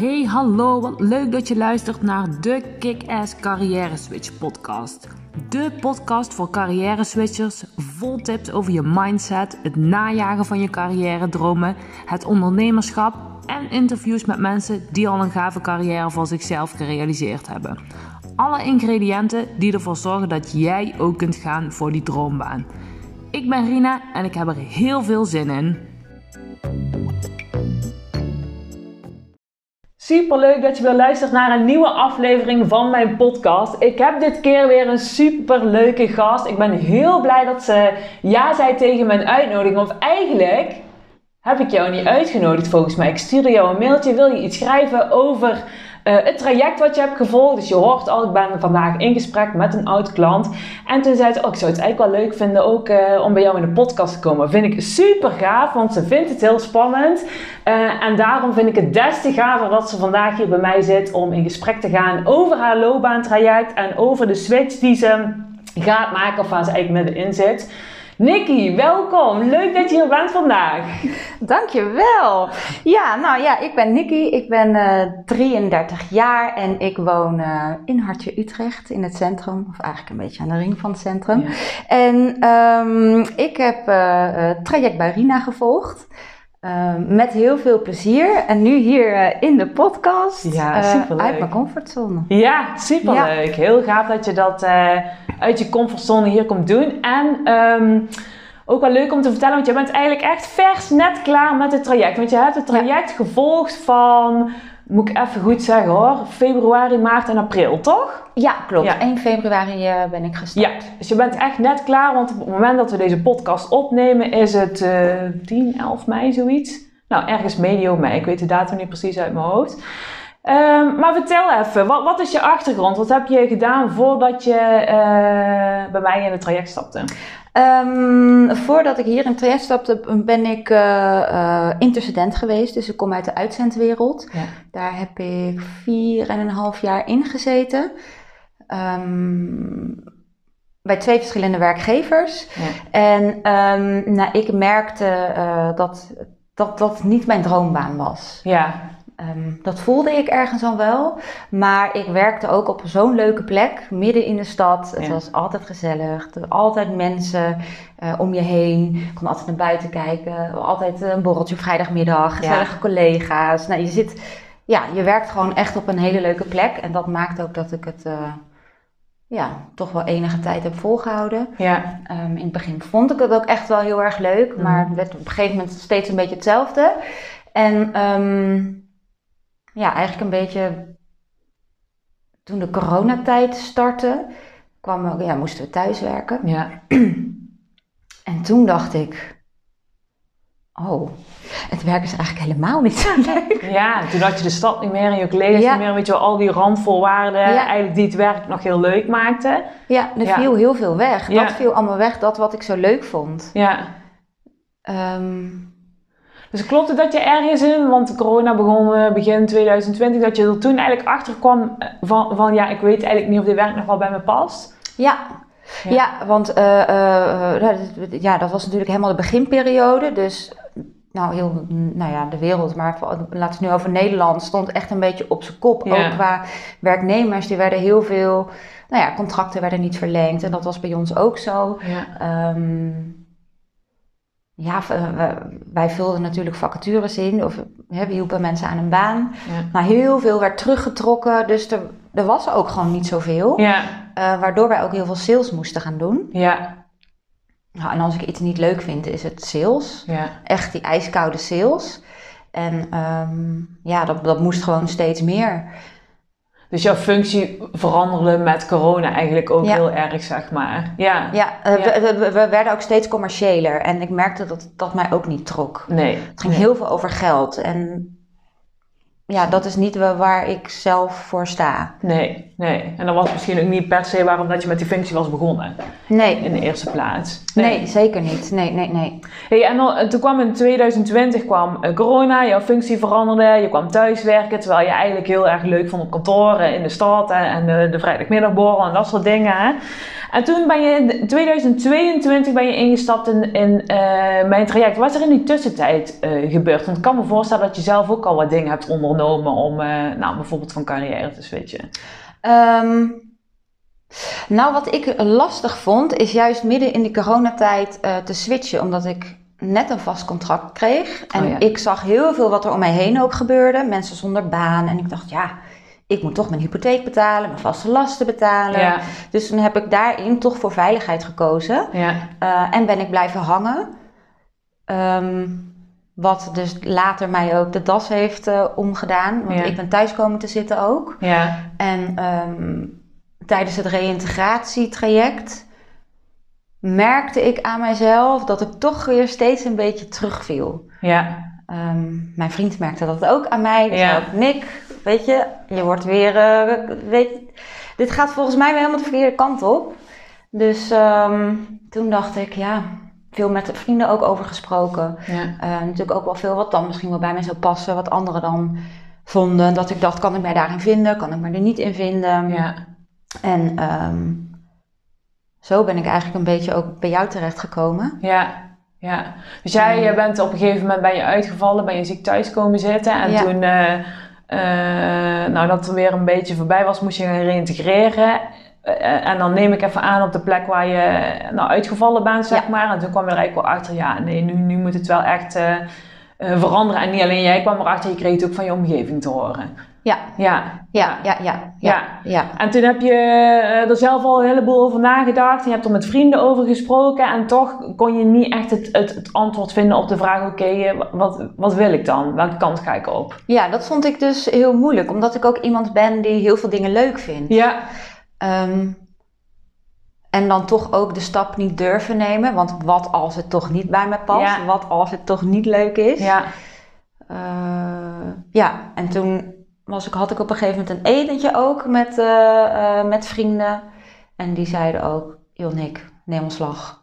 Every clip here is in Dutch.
Hey, hallo, wat leuk dat je luistert naar de Kick-Ass Carrière Switch podcast. De podcast voor carrière switchers, vol tips over je mindset, het najagen van je carrière dromen, het ondernemerschap en interviews met mensen die al een gave carrière voor zichzelf gerealiseerd hebben. Alle ingrediënten die ervoor zorgen dat jij ook kunt gaan voor die droombaan. Ik ben Rina en ik heb er heel veel zin in. Super leuk dat je weer luistert naar een nieuwe aflevering van mijn podcast. Ik heb dit keer weer een super leuke gast. Ik ben heel blij dat ze ja zei tegen mijn uitnodiging. Of eigenlijk heb ik jou niet uitgenodigd volgens mij. Ik stuurde jou een mailtje. Wil je iets schrijven over uh, het traject wat je hebt gevolgd. Dus je hoort al, ik ben vandaag in gesprek met een oud klant. En toen zei ze, oh, ik zou het eigenlijk wel leuk vinden ook uh, om bij jou in de podcast te komen. Vind ik super gaaf, want ze vindt het heel spannend. Uh, en daarom vind ik het des te gaver dat ze vandaag hier bij mij zit om in gesprek te gaan over haar loopbaantraject en over de switch die ze gaat maken of waar ze eigenlijk middenin zit. Nikki, welkom. Leuk dat je hier bent vandaag. Dankjewel. Ja, nou ja, ik ben Nikki. Ik ben uh, eh, 33 jaar en ik woon uh, in Hartje Utrecht in het centrum. Of eigenlijk een beetje aan de ring van het centrum. Ja. En um, ik heb uh, traject bij Rina gevolgd. Uh, met heel veel plezier. En nu hier uh, in de podcast. Ja, superleuk. uit mijn comfortzone. Ja, superleuk. Ja. Heel gaaf dat je dat uit je comfortzone hier komt doen. En um, ook wel leuk om te vertellen, want je bent eigenlijk echt vers net klaar met het traject. Want je hebt het traject ja. gevolgd van, moet ik even goed zeggen hoor, februari, maart en april, toch? Ja, klopt. Ja. 1 februari uh, ben ik gestart. Ja, dus je bent echt net klaar, want op het moment dat we deze podcast opnemen is het uh, 10, 11 mei zoiets. Nou, ergens medio mei, ik weet de datum niet precies uit mijn hoofd. Um, maar vertel even, wat, wat, is je achtergrond? Wat heb je gedaan voordat je uh, bij mij in het traject stapte? Um, voordat ik hier in het traject stapte, ben ik uh, uh, intercedent geweest. Dus ik kom uit de uitzendwereld. Ja. Daar heb ik vier en een half jaar in gezeten. Um, bij twee verschillende werkgevers. Ja. En nou, ik merkte dat, dat dat niet mijn droombaan was. Ja. Um, dat voelde ik ergens al wel. Maar ik werkte ook op zo'n leuke plek, midden in de stad. Het was altijd gezellig. Er altijd mensen uh, om je heen. Ik kon altijd naar buiten kijken. Altijd een borreltje op vrijdagmiddag. Gezellige ja. collega's. Nou, je, zit, ja, je werkt gewoon echt op een hele leuke plek. En dat maakt ook dat ik het uh, ja, toch wel enige tijd heb volgehouden. Ja. Um, in het begin vond ik het ook echt wel heel erg leuk. Mm. Maar het werd op een gegeven moment steeds een beetje hetzelfde. En... Um, ja, eigenlijk een beetje toen de coronatijd startte, kwam, ja, moesten we thuiswerken. Ja. En toen dacht ik, oh, het werk is eigenlijk helemaal niet zo leuk. Ja, toen had je de stad niet meer en je collega's ja. niet meer, weet je wel, al die randvoorwaarden ja. eigenlijk die het werk nog heel leuk maakten. Ja, er ja. viel heel veel weg. Dat viel allemaal weg, dat wat ik zo leuk vond. Ja. Um, dus klopt het dat je ergens in, want corona begon uh, begin 2020, dat je er toen eigenlijk achter kwam eh, van, van ja, ik weet eigenlijk niet of dit werk nog wel bij me past? Ja, ja, ja want uh, uh, ja, dat was natuurlijk helemaal de beginperiode. Dus nou, heel, nou ja, de wereld, maar laten we het nu over Nederland, stond echt een beetje op zijn kop. Ja. Ook qua werknemers, die werden heel veel, nou ja, contracten werden niet verlengd. En dat was bij ons ook zo. Ja. Um, ja, wij vulden natuurlijk vacatures in of hè, we hielpen mensen aan een baan. Ja. Maar heel veel werd teruggetrokken, dus er, er was ook gewoon niet zoveel. Ja. Uh, waardoor wij ook heel veel sales moesten gaan doen. Ja. Nou, en als ik iets niet leuk vind, is het sales. Ja. Echt die ijskoude sales. En um, ja, dat, dat moest gewoon steeds meer. Dus jouw functie veranderde met corona eigenlijk ook heel erg, zeg maar. Ja, ja, ja. We, we, we, werden ook steeds commerciëler. En ik merkte dat dat mij ook niet trok. Nee. Het ging nee. heel veel over geld. En ja, dat is niet waar ik zelf voor sta. Nee, nee. En dat was misschien ook niet per se waarom dat je met die functie was begonnen. Nee. In de eerste plaats. Nee, nee zeker niet. Nee, nee, nee. Hey, en dan, toen kwam in 2020 kwam uh, corona, jouw functie veranderde, je kwam thuiswerken, terwijl je eigenlijk heel erg leuk vond op kantoor, in de stad en, en de, de vrijdagmiddagborrel en dat soort dingen. En toen ben je in 2022 ben je ingestapt in, in uh, mijn traject. Wat is er in die tussentijd uh, gebeurd? Want ik kan me voorstellen dat je zelf ook al wat dingen hebt ondernomen om nou, bijvoorbeeld van carrière te switchen. Um, nou, wat ik lastig vond, is juist midden in de coronatijd te switchen, omdat ik net een vast contract kreeg. En oh ik zag heel veel wat er om mij heen ook gebeurde. Mensen zonder baan. En ik dacht, ja, ik moet toch mijn hypotheek betalen, mijn vaste lasten betalen. Ja. Dus toen heb ik daarin toch voor veiligheid gekozen. Ja. Uh, en ben ik blijven hangen. Um, wat dus later mij ook de das heeft uh, omgedaan. Want ik ben thuis komen te zitten ook. Ja. En um, tijdens het reïntegratietraject merkte ik aan mijzelf dat ik toch weer steeds een beetje terugviel. Ja. Um, mijn vriend merkte dat ook aan mij. Ja. zei Nick, weet je, je wordt weer, uh, weet, dit gaat volgens mij weer helemaal de verkeerde kant op. Dus um, toen dacht ik, ja, veel met vrienden ook over gesproken. Ja. Uh, natuurlijk ook wel veel wat dan misschien wel bij mij zou passen, wat anderen dan vonden. Dat ik dacht, kan ik mij daarin vinden? Kan ik me er niet in vinden? Ja. En um, zo ben ik eigenlijk een beetje ook bij jou terechtgekomen. Ja, ja. Dus jij je bent op een gegeven moment ben je uitgevallen, ben je ziek thuis komen zitten. En toen, uh, nou dat er weer een beetje voorbij was, moest je gaan reintegreren. Uh, en dan neem ik even aan op de plek waar je nou, uitgevallen bent, zeg maar. En toen kwam je er eigenlijk wel achter, ja, nee, nu, nu moet het wel echt veranderen. En niet alleen jij kwam erachter, je kreeg het ook van je omgeving te horen. Ja. Ja. Ja, ja, ja, ja, ja. En toen heb je eh, er zelf al een heleboel over nagedacht. Je hebt er met vrienden over gesproken. En toch kon je niet echt het, het, het antwoord vinden op de vraag: oké, eh, wat, wat wil ik dan? Welke kant ga ik op? Ja, dat vond ik dus heel moeilijk. Omdat ik ook iemand ben die heel veel dingen leuk vindt. Ja. Um, en dan toch ook de stap niet durven nemen. Want wat als het toch niet bij me past? Wat als het toch niet leuk is? Ja. Uh, ja, en toen was ik, had ik op een gegeven moment een etentje ook met, uh, uh, met vrienden. En die zeiden ook, joh Nick, neem ontslag.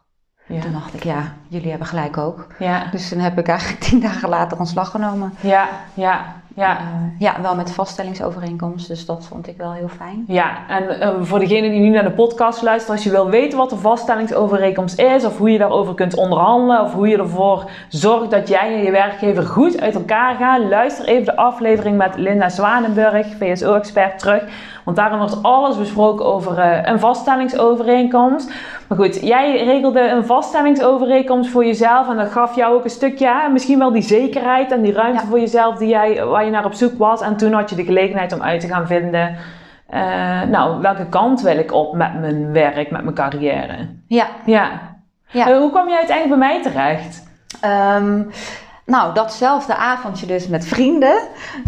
Ja. Toen dacht ik, ja, jullie hebben gelijk ook. Ja. Dus toen heb ik eigenlijk tien dagen later ontslag genomen. Ja, ja. Ja. Uh, ja, wel met vaststellingsovereenkomst, dus dat vond ik wel heel fijn. Ja, en uh, voor degene die nu naar de podcast luistert, als je wil weten wat de vaststellingsovereenkomst is, of hoe je daarover kunt onderhandelen, of hoe je ervoor zorgt dat jij en je werkgever goed uit elkaar gaan, luister even de aflevering met Linda Zwanenburg, VSO-expert, terug. Want daarin wordt alles besproken over uh, een vaststellingsovereenkomst. Maar goed, jij regelde een vaststellingsovereenkomst voor jezelf en dat gaf jou ook een stukje, misschien wel die zekerheid en die ruimte voor jezelf die jij, waar je naar op zoek was. En toen had je de gelegenheid om uit te gaan vinden, uh, nou, welke kant wil ik op met mijn werk, met mijn carrière? Ja. Ja. ja. Uh, hoe kwam je uiteindelijk bij mij terecht? Um, nou, datzelfde avondje dus met vrienden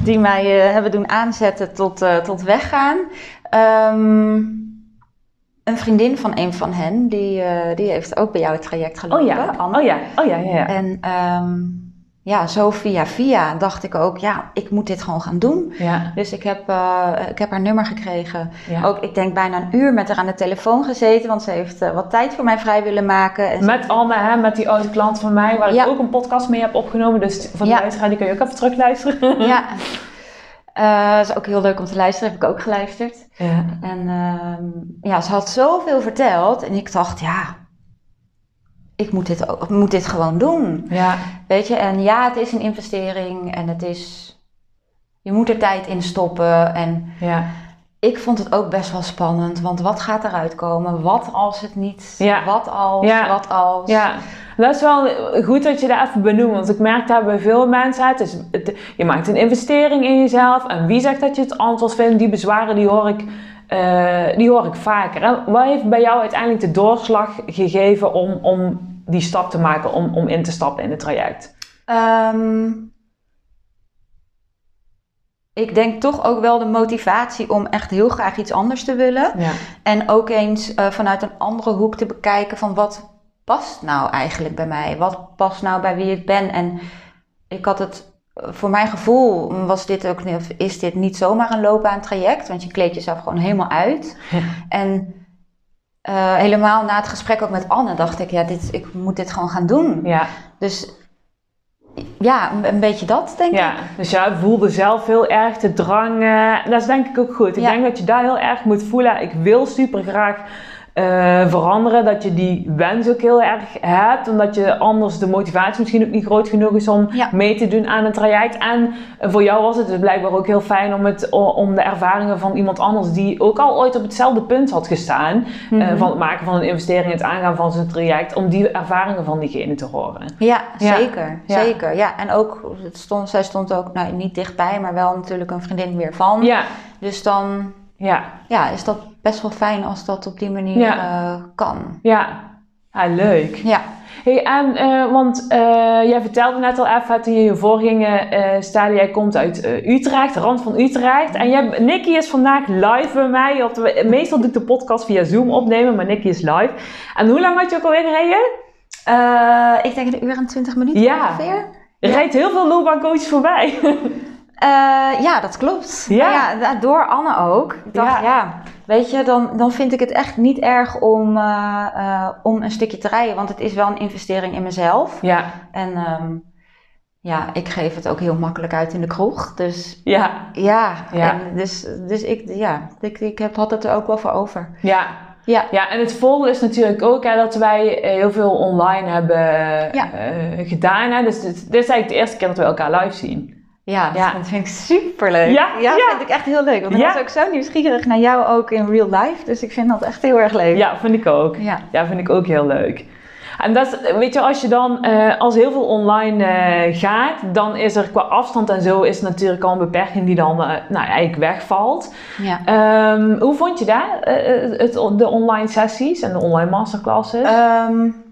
die mij uh, hebben doen aanzetten tot, tot weggaan. Um, een vriendin van een van hen, die, uh, die heeft ook bij jou het traject gelopen. Oh ja, Anne. oh ja, oh ja, ja. ja. En um, ja, zo via via dacht ik ook, ja, ik moet dit gewoon gaan doen. Ja. Dus ik heb, uh, ik heb haar nummer gekregen. Ja. Ook, ik denk bijna een uur met haar aan de telefoon gezeten, want ze heeft uh, wat tijd voor mij vrij willen maken. En met Anne, hè, met die oude klant van mij, waar ik ook een podcast mee heb opgenomen. Dus van de luisteraar, die kun je ook even terugluisteren. Ja. Uh, is ook heel leuk om te luisteren, heb ik ook geluisterd. Ja. En uh, ja, ze had zoveel verteld en ik dacht, ja, ik moet dit, ook, moet dit gewoon doen. Ja. Weet je, en ja, het is een investering en het is, je moet er tijd in stoppen. En ja. ik vond het ook best wel spannend, want wat gaat eruit komen? Wat als het niet, ja. wat als, ja. wat als? Ja. Dat is wel goed dat je dat even benoemt. Want ik merk dat bij veel mensen. Het is, je maakt een investering in jezelf. En wie zegt dat je het antwoord vindt? Die bezwaren die hoor ik, uh, die hoor ik vaker. En wat heeft bij jou uiteindelijk de doorslag gegeven om, om die stap te maken? Om, om in te stappen in het traject? Um, ik denk toch ook wel de motivatie om echt heel graag iets anders te willen. Ja. En ook eens uh, vanuit een andere hoek te bekijken van wat past nou eigenlijk bij mij? Wat past nou bij wie ik ben? En ik had het, voor mijn gevoel was dit ook, is dit niet zomaar een loopbaan traject, want je kleedt jezelf gewoon helemaal uit. En uh, helemaal na het gesprek ook met Anne dacht ik, ja, dit, ik moet dit gewoon gaan doen. Ja. Dus ja, een, beetje dat, denk ja, ik. Dus jij voelde zelf heel erg de drang. Uh, dat is denk ik ook goed. Ik denk dat je daar heel erg moet voelen. Ik wil super graag uh, veranderen. Dat je die wens ook heel erg hebt. Omdat je anders de motivatie misschien ook niet groot genoeg is om mee te doen aan een traject. En voor jou was het dus blijkbaar ook heel fijn om, het, om de ervaringen van iemand anders die ook al ooit op hetzelfde punt had gestaan. Mm van het maken van een investering, het aangaan van zijn traject. Om die ervaringen van diegene te horen. Ja, zeker. Zeker. Ja, en ook, het stond, zij stond ook nou, niet dichtbij, maar wel natuurlijk een vriendin meer van. Ja. Dus dan ja. Ja, is dat best wel fijn als dat op die manier uh, kan. Ja. ja, leuk. Ja. Hey, en, uh, want uh, jij vertelde net al even toen je hiervoor ging staan, jij komt uit Utrecht, de rand van Utrecht. En jij, Nicky is vandaag live bij mij. Op de, meestal doe ik de podcast via Zoom opnemen, maar Nicky is live. En hoe lang had je ook alweer gereden? ik denk een uur en twintig minuten ja. ongeveer. Je ja. rijdt heel veel loopbaancoaches voorbij. Uh, ja, dat klopt. Ja. ja. door Anne ook. Ik dacht, ja, weet je, dan, dan vind ik het echt niet erg om, uh, uh, om een stukje te rijden. Want het is wel een investering in mezelf. Ja. En um, ja, ik geef het ook heel makkelijk uit in de kroeg. Dus ja, ja. ja. En dus, dus ik, ja, ik, ik heb, had het er ook wel voor over. Ja. Ja. ja, en het voordeel is natuurlijk ook hè, dat wij heel veel online hebben ja. gedaan. Hè. Dus dit, dit is eigenlijk de eerste keer dat we elkaar live zien. Ja, dat vind ik super leuk. Ja, ja, vind ik echt heel leuk. Want ik was ook zo nieuwsgierig naar jou ook in real life. Dus ik vind dat echt heel erg leuk. Ja, vind ik ook. Ja, ja vind ik ook heel leuk. En dat is, weet je, als je dan, uh, als heel veel online uh, gaat, dan is er qua afstand en zo, is natuurlijk al een beperking die dan, uh, nou eigenlijk wegvalt. Ja. Um, hoe vond je dat, het, de online sessies en de online masterclasses? Um,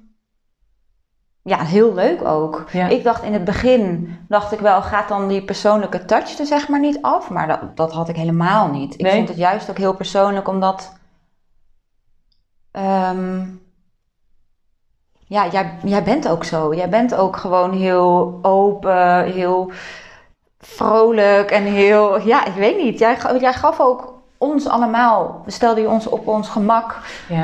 ja, heel leuk ook. Ik dacht in het begin, dacht ik wel, gaat dan die persoonlijke touch er zeg maar niet af? Maar dat, dat had ik helemaal niet. Ik vond het juist ook heel persoonlijk, omdat... Um, ja, jij, jij bent ook zo. Jij bent ook gewoon heel open, heel vrolijk en heel... Ja, ik weet niet. Jij, jij gaf ook ons allemaal, stelde je ons op ons gemak.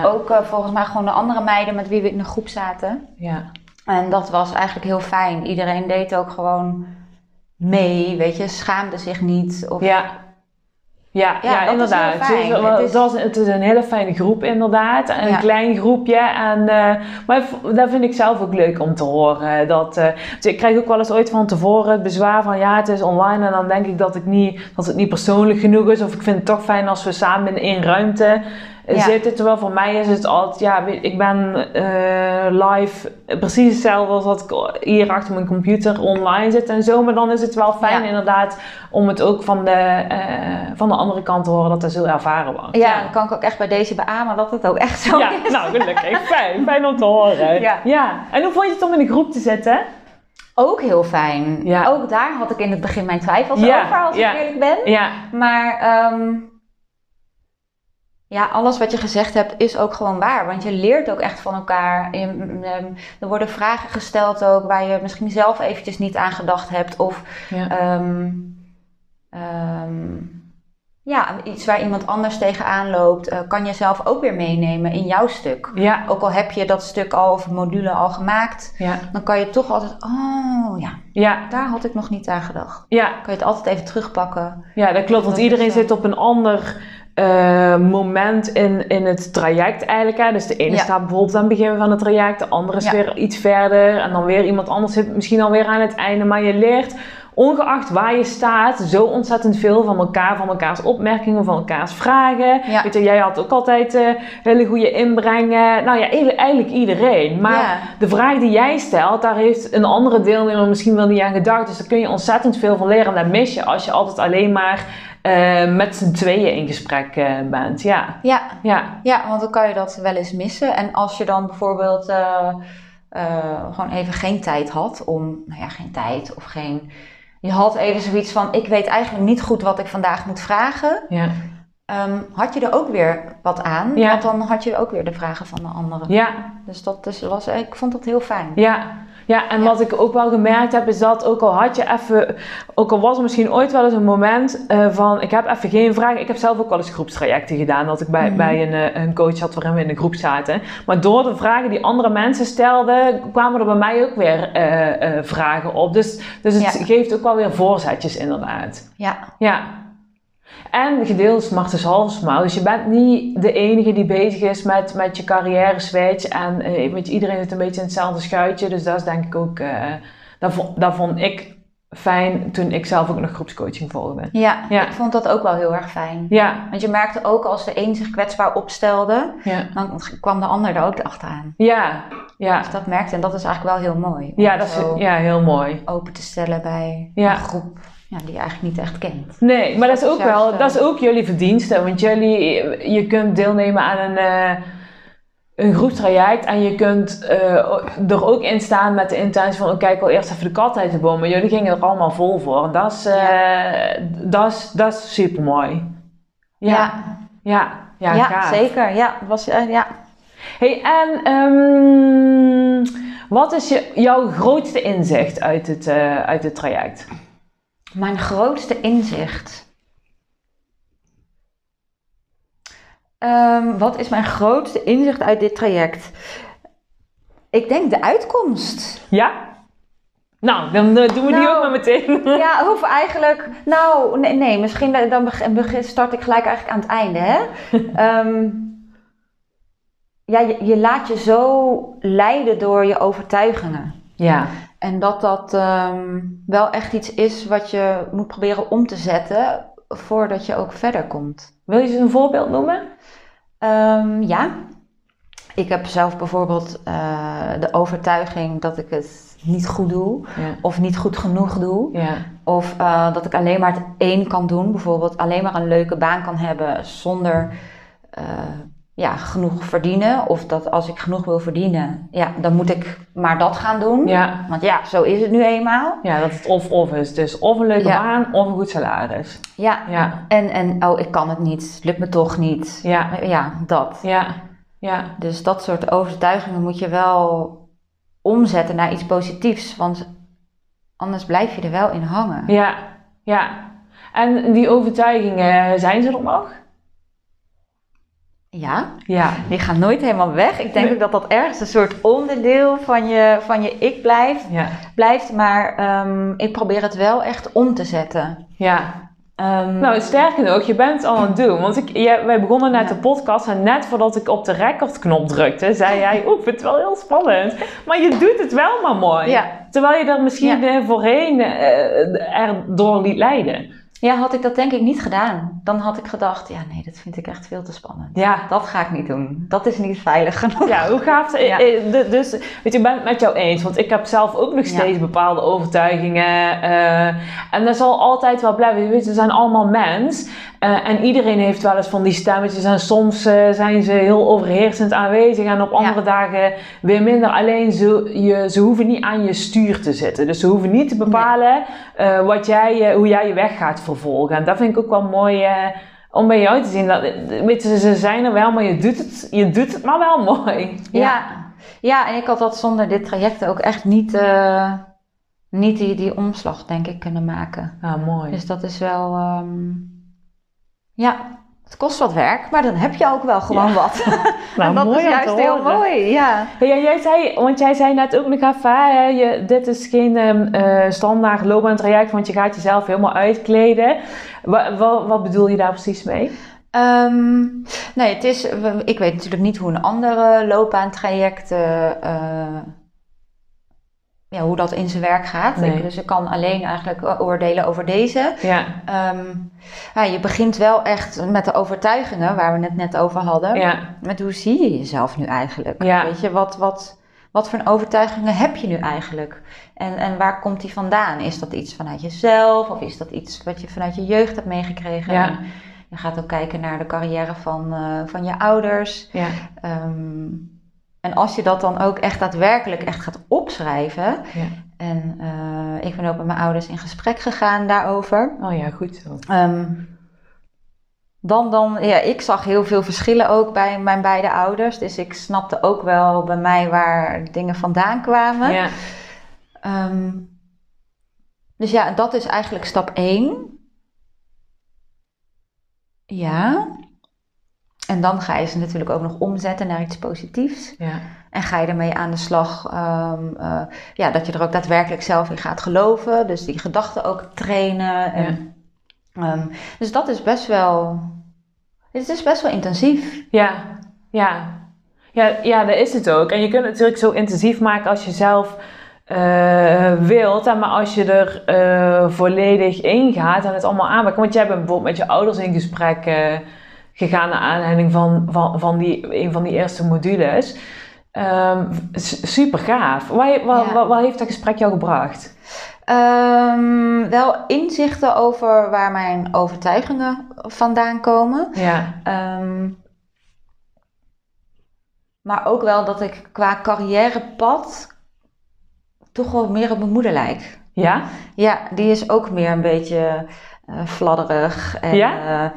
Ook uh, volgens mij gewoon de andere meiden met wie we in de groep zaten. Ja. En dat was eigenlijk heel fijn. Iedereen deed ook gewoon mee, weet je, schaamde zich niet. Of... Ja. Ja, ja, inderdaad. Het is, het, is... het is een hele fijne groep, inderdaad. Een klein groepje. En, uh, maar dat vind ik zelf ook leuk om te horen. Dat, uh, dus ik krijg ook wel eens ooit van tevoren het bezwaar van ja, het is online. En dan denk ik dat, ik niet, dat het niet persoonlijk genoeg is. Of ik vind het toch fijn als we samen in één ruimte ja. zitten. Terwijl voor mij is het altijd, ja, ik ben uh, live precies hetzelfde als dat ik hier achter mijn computer online zit en zo. Maar dan is het wel fijn inderdaad om het ook van de, uh, van de andere kant te horen dat dat zo ervaren was. Ja, dan kan ik ook echt bij deze beamen dat het ook echt zo ja, is. Nou, gelukkig. fijn. Fijn om te horen. Ja. ja. En hoe vond je het om in de groep te zitten? Ook heel fijn. Ja. Ook daar had ik in het begin mijn twijfels over, als ik eerlijk ben. Ja. Maar um, ja, alles wat je gezegd hebt is ook gewoon waar. Want je leert ook echt van elkaar. Mm, ehm, er worden vragen gesteld ook waar je misschien zelf eventjes niet aan gedacht hebt. Of ja. Um, um, ja, iets waar iemand anders tegenaan loopt, uh, kan je zelf ook weer meenemen in jouw stuk. Ja. Ook al heb je dat stuk al of module al gemaakt, ja. dan kan je toch altijd, oh ja, ja, daar had ik nog niet aan gedacht. Ja. Kan je het altijd even terugpakken. Ja, dat klopt, want iedereen zit op een ander uh, moment in, in het traject eigenlijk. Hè. Dus de ene staat bijvoorbeeld aan het begin van het traject, de andere is weer iets verder en dan weer iemand anders zit misschien alweer aan het einde. Maar je leert, ongeacht waar je staat, zo ontzettend veel van elkaar, van elkaars opmerkingen, van elkaars vragen. Weet je, jij had ook altijd uh, hele goede inbrengen. Nou ja, eigenlijk iedereen. Maar de vraag die jij stelt, daar heeft een andere deelnemer misschien wel niet aan gedacht. Dus daar kun je ontzettend veel van leren en dat mis je als je altijd alleen maar uh, met z'n tweeën in gesprek uh, bent. Ja. Ja. Ja. ja, want dan kan je dat wel eens missen. En als je dan bijvoorbeeld uh, gewoon even geen tijd had om, nou ja, geen tijd of geen. Je had even zoiets van: ik weet eigenlijk niet goed wat ik vandaag moet vragen. Ja. Um, had je er ook weer wat aan? Ja. Want dan had je ook weer de vragen van de anderen. Ja. Dus dat was, ik vond dat heel fijn. Ja. Ja, en wat ik ook wel gemerkt heb, is dat ook al had je even, ook al was er misschien ooit wel eens een moment uh, van, ik heb even geen vragen. Ik heb zelf ook wel eens groepstrajecten gedaan, dat ik bij, mm bij een, eh, een coach had waarin we in een groep zaten. Maar door de vragen die andere mensen stelden, kwamen er bij mij ook weer uh, vragen op. Dus, dus het geeft ook wel weer voorzetjes inderdaad. Ja. Ja. En gedeeld half smart. Dus je bent niet de enige die bezig is met, met je carrière switch. En uh, weet je, iedereen zit een beetje in hetzelfde schuitje. Dus dat is denk ik ook... Uh, dat, vond, dat vond ik fijn toen ik zelf ook nog groepscoaching volgde. Ja, ja, ik vond dat ook wel heel erg fijn. Ja. Want je merkte ook als de een zich kwetsbaar opstelde, ja. dan kwam de ander er ook achteraan. Ja, ja. Dus dat merkte en dat is eigenlijk wel heel mooi. Ja, dat is ja, heel mooi. Open te stellen bij een groep ja, die je eigenlijk niet echt kent. Nee, maar dat is ook wel, dat is ook jullie verdienste. Want jullie, je kunt deelnemen aan een... Uh, een groepstraject en je kunt uh, er ook in staan met de intentie van: ik wil eerst even de kat uit de boom. Maar jullie gingen er allemaal vol voor. En dat is, uh, ja. dat is, dat is super mooi. Ja, ja, ja, ja, zeker. Ja, was, ja. Hey, en um, wat is je, jouw grootste inzicht uit het, uit het traject? Mijn grootste inzicht. Um, wat is mijn grootste inzicht uit dit traject? Ik denk de uitkomst. Ja? Nou, dan uh, doen we nou, die ook maar meteen. ja, hoef eigenlijk. Nou, nee, nee misschien dan begin, start ik gelijk eigenlijk aan het einde. Hè? um, ja, je, je, laat je zo leiden door je overtuigingen. Ja. En dat dat um, wel echt iets is wat je moet proberen om te zetten voordat je ook verder komt. Wil je eens een voorbeeld noemen? Um, ja. Ik heb zelf bijvoorbeeld uh, de overtuiging dat ik het niet goed doe. Ja. Of niet goed genoeg doe. Ja. Of uh, dat ik alleen maar het één kan doen. Bijvoorbeeld alleen maar een leuke baan kan hebben zonder uh, ja, genoeg verdienen. Of dat als ik genoeg wil verdienen, ja, dan moet ik maar dat gaan doen. Ja. Want ja, zo is het nu eenmaal. Ja, dat het of-of is. Dus of een leuke baan of een goed salaris. Ja. ja. En, en oh, ik kan het niet. Lukt me toch niet. Ja. Ja, dat. Ja. Ja. Dus dat soort overtuigingen moet je wel omzetten naar iets positiefs. Want anders blijf je er wel in hangen. Ja. Ja. En die overtuigingen, zijn ze er nog? Ja, ja, die gaan nooit helemaal weg. Ik denk ook dat dat ergens een soort onderdeel van je, van je ik blijft. Ja. blijft maar um, ik probeer het wel echt om te zetten. Ja. Um, nou, sterker nog, je bent al aan het doen. Want ik, jij, wij begonnen net ja. de podcast en net voordat ik op de recordknop drukte, zei jij: Oeh, ik vind het wel heel spannend. Maar je doet het wel maar mooi. Ja. Terwijl je er misschien voorheen uh, er door liet leiden. Ja, had ik dat denk ik niet gedaan, dan had ik gedacht, ja nee, dat vind ik echt veel te spannend. Ja. Dat ga ik niet doen. Dat is niet veilig genoeg. Ja, hoe gaaf. Ja. Dus, weet je, ik ben het met jou eens, want ik heb zelf ook nog steeds bepaalde overtuigingen. Uh, en dat zal altijd wel blijven. Weet je, we zijn allemaal mens. Uh, en iedereen heeft wel eens van die stemmetjes. En soms uh, zijn ze heel overheersend aanwezig. En op andere dagen weer minder. Alleen ze, je, ze hoeven niet aan je stuur te zitten. Dus ze hoeven niet te bepalen nee. wat jij, hoe jij je weg gaat vervolgen. En dat vind ik ook wel mooi om bij jou te zien. Dat, weet je, ze zijn er wel, maar je doet het, je doet het maar wel mooi. Ja. ja, ja en ik had dat zonder dit traject ook echt niet niet die, die omslag, denk ik, kunnen maken. Ah, mooi. Dus dat is wel. Um, ja, het kost wat werk, maar dan heb je ook wel gewoon ja. wat. Nou, en dat mooi is juist heel mooi, ja. ja. Jij zei, want jij zei net ook nog even, hè, je, dit is geen uh, standaard loopbaantraject, want je gaat jezelf helemaal uitkleden. Wat, wat, wat bedoel je daar precies mee? Um, nee, het is, ik weet natuurlijk niet hoe een andere loopbaantraject uh, ja, hoe dat in zijn werk gaat. Nee. Ik, dus ik kan alleen eigenlijk oordelen over deze. Ja. Um, ja, je begint wel echt met de overtuigingen waar we het net over hadden. Ja. Met hoe zie je jezelf nu eigenlijk? Ja. Weet je, wat, wat, wat voor overtuigingen heb je nu eigenlijk? En, en waar komt die vandaan? Is dat iets vanuit jezelf of is dat iets wat je vanuit je jeugd hebt meegekregen? Ja. je gaat ook kijken naar de carrière van, uh, van je ouders. Ja. Um, en als je dat dan ook echt daadwerkelijk echt gaat opschrijven. Ja. En uh, ik ben ook met mijn ouders in gesprek gegaan daarover. Oh ja, goed zo. Um, dan, dan, ja, ik zag heel veel verschillen ook bij mijn beide ouders. Dus ik snapte ook wel bij mij waar dingen vandaan kwamen. Ja. Um, dus ja, dat is eigenlijk stap 1. Ja. En dan ga je ze natuurlijk ook nog omzetten naar iets positiefs. Ja. En ga je ermee aan de slag, um, uh, ja, dat je er ook daadwerkelijk zelf in gaat geloven. Dus die gedachten ook trainen. En, Um, dus dat is best wel. Het is best wel intensief. Ja, ja. Ja, ja, dat is het ook. En je kunt het natuurlijk zo intensief maken als je zelf uh, wilt. Maar als je er uh, volledig in gaat en het allemaal aanpakken. Want jij bent bijvoorbeeld met je ouders in gesprek gegaan naar aanleiding van, van, van die, een van die eerste modules. Um, super gaaf. Wat, wat, ja. wat, heeft dat gesprek jou gebracht? Um, wel inzichten over waar mijn overtuigingen vandaan komen. Ja. Um, maar ook wel dat ik qua carrièrepad toch wel meer op mijn moeder lijk. Ja? Ja, die is ook meer een beetje uh, fladderig. En, ja? Uh,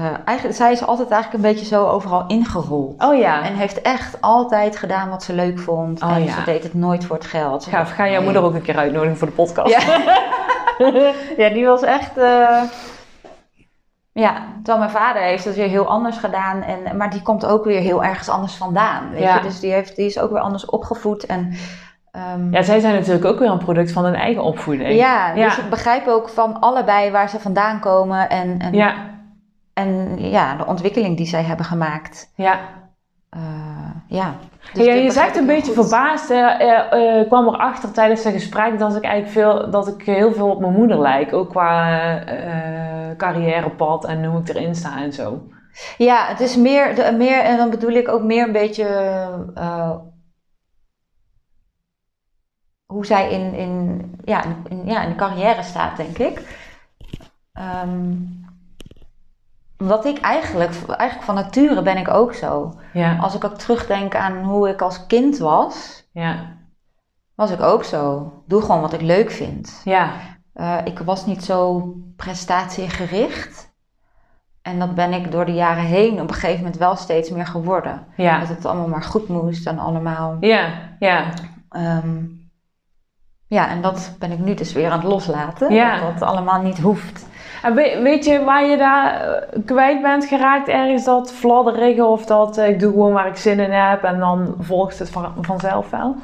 eigenlijk, zij is altijd eigenlijk een beetje zo overal ingerold. Oh ja. En heeft echt altijd gedaan wat ze leuk vond. Oh, en ja. ze deed het nooit voor het geld. Ga, ga jouw moeder ook een keer uitnodigen voor de podcast? Ja, ja die was echt... Uh, ja, terwijl mijn vader heeft het weer heel anders gedaan. En, maar die komt ook weer heel ergens anders vandaan. Weet ja. je? Dus die, heeft, die is ook weer anders opgevoed. En, um, ja, zij zijn natuurlijk ook weer een product van hun eigen opvoeding. Ja, ja, dus ik begrijp ook van allebei waar ze vandaan komen. En, en, ja. En ja, de ontwikkeling die zij hebben gemaakt. Ja. Uh, ja. Dus ja, je zegt een beetje goed. verbaasd. Uh, uh, uh, kwam erachter tijdens het gesprek dat ik eigenlijk veel, dat ik heel veel op mijn moeder lijk. Ook qua carrièrepad en hoe ik erin sta en zo. Ja, het is meer, de, meer en dan bedoel ik ook meer een beetje hoe zij in, in, ja, in, ja, in de carrière staat, denk ik. Um, omdat ik eigenlijk, eigenlijk van nature ben ik ook zo. Ja. Als ik ook terugdenk aan hoe ik als kind was, ja. was ik ook zo. Doe gewoon wat ik leuk vind. Ja. Uh, ik was niet zo prestatiegericht. En dat ben ik door de jaren heen op een gegeven moment wel steeds meer geworden. Ja. Dat het allemaal maar goed moest en allemaal. Ja, ja. Um, ja, en dat ben ik nu dus weer aan het loslaten. Ja. Dat dat allemaal niet hoeft. En weet, je waar je daar eh, kwijt bent geraakt? Ergens dat fladderige of dat eh, ik doe gewoon waar ik zin in heb en dan volgt het van, vanzelf wel?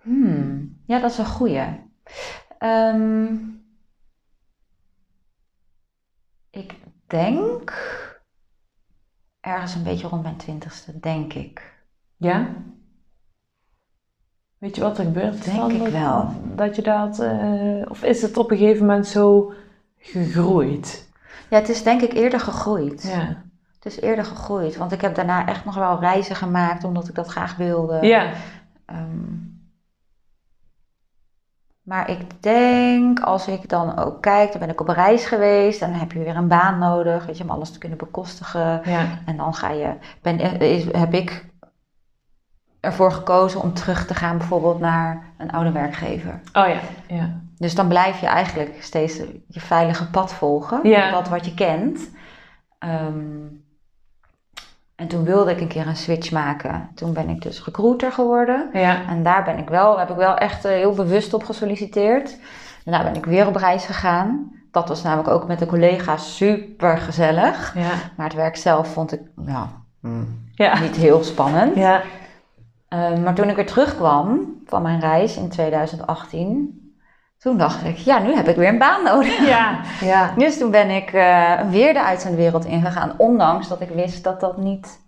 Hmm. Ja, dat is een goeie. Um, ik denk ergens een beetje rond mijn twintigste, denk ik. Ja? Weet je wat er gebeurt? Denk ik wel. Dat je dat, uh, of is het op een gegeven moment zo gegroeid? Ja, het is denk ik eerder gegroeid. Ja. Het is eerder gegroeid, want ik heb daarna echt nog wel reizen gemaakt omdat ik dat graag wilde. Ja. Um, maar ik denk, als ik dan ook kijk, dan ben ik op reis geweest. Dan heb je weer een baan nodig, weet je, om alles te kunnen bekostigen. Ja. En dan ga je, ben, is, heb ik ervoor gekozen om terug te gaan bijvoorbeeld naar een oude werkgever. Oh ja, ja. Dus dan blijf je eigenlijk steeds je veilige pad volgen, ja. dat wat je kent. Um, en toen wilde ik een keer een switch maken. Toen ben ik dus recruiter geworden. Ja. En daar ben ik wel, heb ik wel echt uh, heel bewust op gesolliciteerd. Daarna ben ik weer op reis gegaan. Dat was namelijk ook met de collega's super gezellig. Ja. Maar het werk zelf vond ik ja, ja. niet heel spannend. Ja. Uh, maar toen ik weer terugkwam van mijn reis in 2018, toen dacht ik, ja, nu heb ik weer een baan nodig. Ja, ja. Dus toen ben ik uh, weer de uitzendwereld ingegaan, ondanks dat ik wist dat dat niet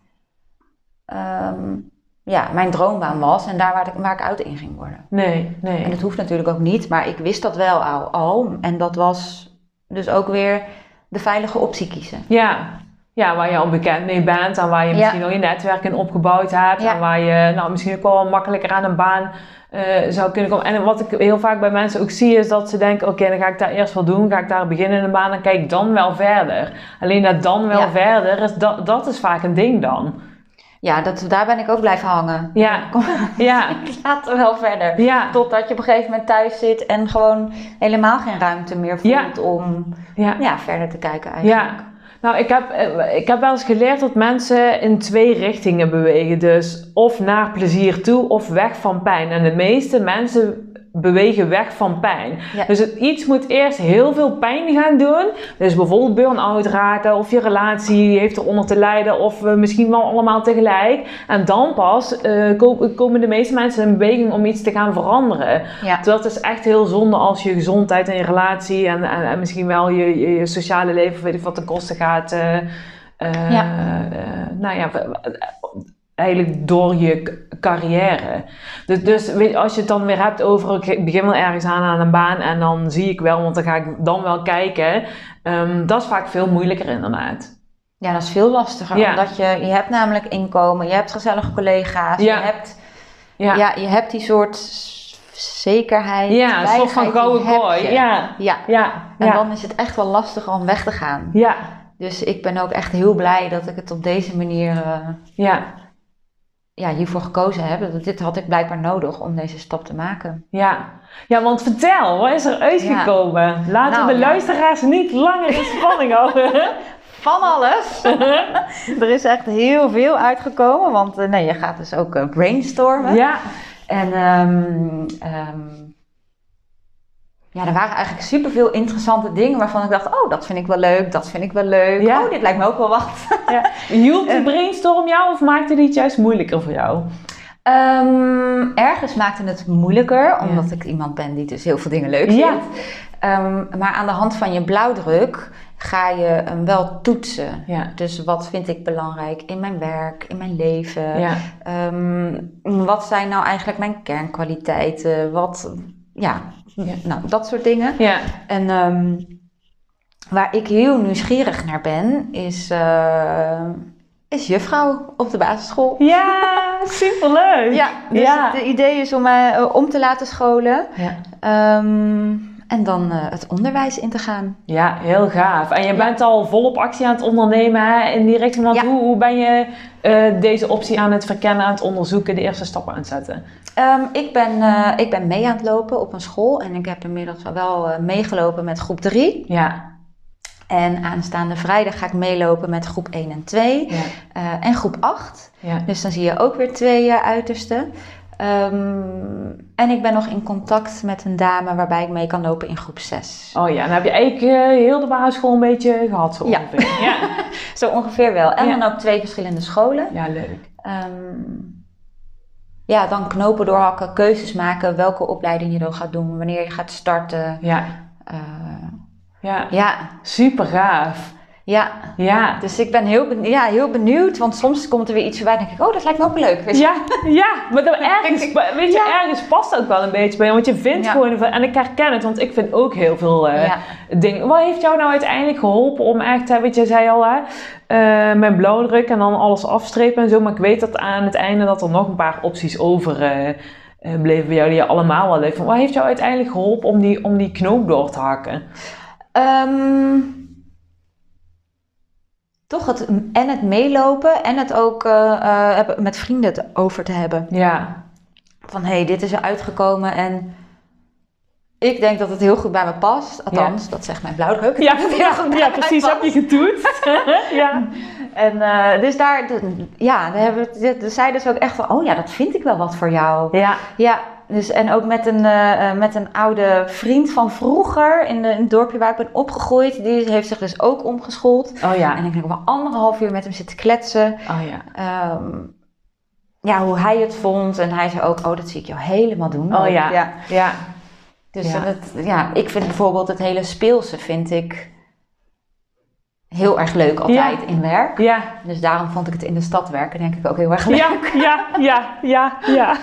um, ja, mijn droombaan was en daar waar ik, waar ik uit in ging worden. Nee, nee. En dat hoeft natuurlijk ook niet, maar ik wist dat wel al, al. En dat was dus ook weer de veilige optie kiezen. Ja, ja, waar je al bekend mee bent en waar je misschien al je netwerk in opgebouwd hebt. En waar je nou, misschien ook wel makkelijker aan een baan uh, zou kunnen komen. En wat ik heel vaak bij mensen ook zie is dat ze denken, oké, dan ga ik daar eerst wel doen. Ga ik daar beginnen in een baan en kijk dan wel verder. Alleen dat dan wel verder, is, dat, dat is vaak een ding dan. Ja, dat, daar ben ik ook blijven hangen. Ja. ja. ik laat wel verder. Ja. Totdat je op een gegeven moment thuis zit en gewoon helemaal geen ruimte meer voelt om ja. verder te kijken eigenlijk. Ja. Nou, ik heb, eh, ik heb wel eens geleerd dat mensen in twee richtingen bewegen. Dus of naar plezier toe of weg van pijn. En de meeste mensen bewegen weg van pijn. Dus het, iets moet eerst heel veel pijn gaan doen. Dus bijvoorbeeld burn-out raken of je relatie heeft eronder te lijden of uh, misschien wel allemaal tegelijk. En dan pas uh, komen de meeste mensen in beweging om iets te gaan veranderen. Ja. dat is echt heel zonde als je gezondheid en je relatie en, en, misschien wel je, je, sociale leven, weet ik wat, de kosten gaat. Uh, ja. nou ja, eigenlijk door je carrière. Dus, dus weet, als je het dan weer hebt over, ik begin wel ergens aan aan een baan en dan zie ik wel, want dan ga ik dan wel kijken. Um, dat is vaak veel moeilijker inderdaad. Ja, dat is veel lastiger. Ja. Omdat je, je hebt namelijk inkomen, je hebt gezellige collega's, ja. je, hebt, ja. ja. je hebt die soort zekerheid. Ja, een soort van gouden. Ja. Ja. ja. En dan is het echt wel lastig om weg te gaan. Ja. Dus ik ben ook echt heel blij dat ik het op deze manier uh, ja ja, hiervoor gekozen hebben. Dit had ik blijkbaar nodig om deze stap te maken. Ja, ja want vertel, wat is er uitgekomen? Laten nou, de luisteraars niet langer in spanning houden. Van alles. er is echt heel veel uitgekomen, want uh, nee, je gaat dus ook uh, brainstormen. Ja. En um, ja, er waren eigenlijk superveel interessante dingen waarvan ik dacht, oh, dat vind ik wel leuk, dat vind ik wel leuk. Ja. Oh, dit lijkt me ook wel wat. Ja. Hielp de brainstorm jou of maakte die het juist moeilijker voor jou? Um, ergens maakte het moeilijker, omdat ik iemand ben die dus heel veel dingen leuk vindt. Um, maar aan de hand van je blauwdruk ga je hem wel toetsen. Dus wat vind ik belangrijk in mijn werk, in mijn leven? Um, wat zijn nou eigenlijk mijn kernkwaliteiten? Wat, ja, ja. Nou, dat soort dingen. Ja. En um, waar ik heel nieuwsgierig naar ben, is, uh, is juffrouw op de basisschool. Ja, superleuk! ja, dus ja. het idee is om mij uh, om te laten scholen. Ja. Um, en dan uh, het onderwijs in te gaan. Ja, heel gaaf. En je bent al volop actie aan het ondernemen hè, in die richting. Want hoe, hoe ben je uh, deze optie aan het verkennen, aan het onderzoeken, de eerste stappen aan het zetten? Um, ik, ben, uh, ik ben mee aan het lopen op een school. En ik heb inmiddels wel meegelopen met groep 3. Ja. En aanstaande vrijdag ga ik meelopen met groep 1 en 2. Ja. en groep 8. Ja. Dus dan zie je ook weer twee uitersten. Um, en ik ben nog in contact met een dame waarbij ik mee kan lopen in groep 6. Oh ja, dan heb je eigenlijk uh, heel de basisschool een beetje gehad zo ongeveer. Ja, ja. zo ongeveer wel. En dan ook twee verschillende scholen. Ja, leuk. Um, ja, dan knopen doorhakken, keuzes maken, welke opleiding je dan gaat doen, wanneer je gaat starten. Ja. Uh, ja. ja, super gaaf. Ja. ja, dus ik ben heel, benieuwd, ja, heel benieuwd, want soms komt er weer iets voorbij en denk ik, oh, dat lijkt me ook leuk. Weet je? Ja, ja, maar dan ergens, weet je, ergens past ook wel een beetje bij, want je vindt gewoon, en ik herken het, want ik vind ook heel veel uh, dingen. Wat heeft jou nou uiteindelijk geholpen om echt, weet je, zei al, hè, uh, mijn blauwdruk en dan alles afstrepen en zo, maar ik weet dat aan het einde dat er nog een paar opties over uh, bleven bij jou die je allemaal wel leuk Wat heeft jou uiteindelijk geholpen om die, om die knoop door te hakken? Um toch het, en het meelopen en het ook uh, met vrienden over te hebben. Ja. Van hé, hey, dit is er uitgekomen en ik denk dat het heel goed bij me past. Althans, dat zegt mijn blauwdruk. Ja, ja, ja precies, heb je getoetst. ja. En uh, dus daar, ja, daar, hebben we, zeiden ze ook echt van, oh ja, dat vind ik wel wat voor jou. Ja. Ja, dus, en ook met een, uh, met een oude vriend van vroeger in, de, in, het dorpje waar ik ben opgegroeid. Die heeft zich dus ook omgeschoold. Oh ja. En ik heb wel anderhalf uur met hem zitten kletsen. Oh ja. Um, ja, hoe hij het vond. En hij zei ook, oh, dat zie ik jou helemaal doen. Oh ja. Ja. ja. Dus ja. Het, ja, ik vind bijvoorbeeld het hele speelse vind ik heel erg leuk altijd in werk. Ja. Dus daarom vond ik het in de stad werken denk ik ook heel erg leuk. Ja, ja, ja, ja, ja.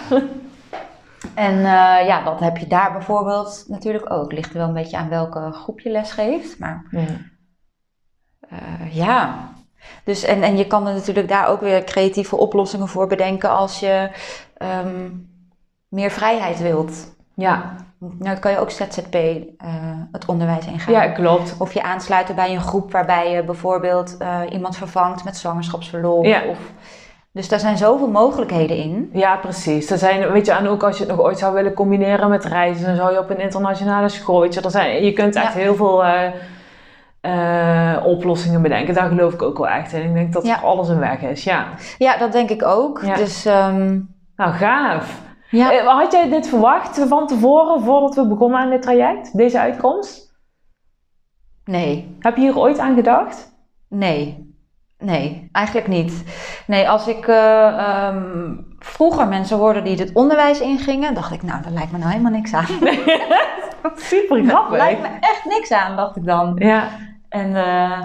En uh, ja, dat heb je daar bijvoorbeeld natuurlijk ook. Ligt er wel een beetje aan welke groep je les geeft. Maar ja. Uh, ja. Dus, en, en je kan er natuurlijk daar ook weer creatieve oplossingen voor bedenken als je um, meer vrijheid wilt. Ja. Nou, dan kan je ook ZZP uh, het onderwijs ingaan. Ja, klopt. Of je aansluiten bij een groep waarbij je bijvoorbeeld iemand vervangt met zwangerschapsverlof. Ja. Of, dus daar zijn zoveel mogelijkheden in. Ja, precies. Er zijn, weet je, en ook als je het nog ooit zou willen combineren met reizen, dan zou je op een internationale school, weet je, er zijn, je kunt echt heel veel uh, uh, oplossingen bedenken. Daar geloof ik ook wel echt in. Ik denk dat alles een weg is, ja. Ja, dat denk ik ook. Dus, um... Nou, gaaf. Ja. Eh, had jij dit verwacht van tevoren, voordat we begonnen aan dit traject, deze uitkomst? Nee. Heb je hier ooit aan gedacht? Nee. Nee, eigenlijk niet. Nee, als ik uh, um, vroeger mensen hoorde die het onderwijs ingingen, dacht ik, nou, dat lijkt me nou helemaal niks aan. Super grappig. lijkt me echt niks aan, dacht ik dan. Ja. En uh,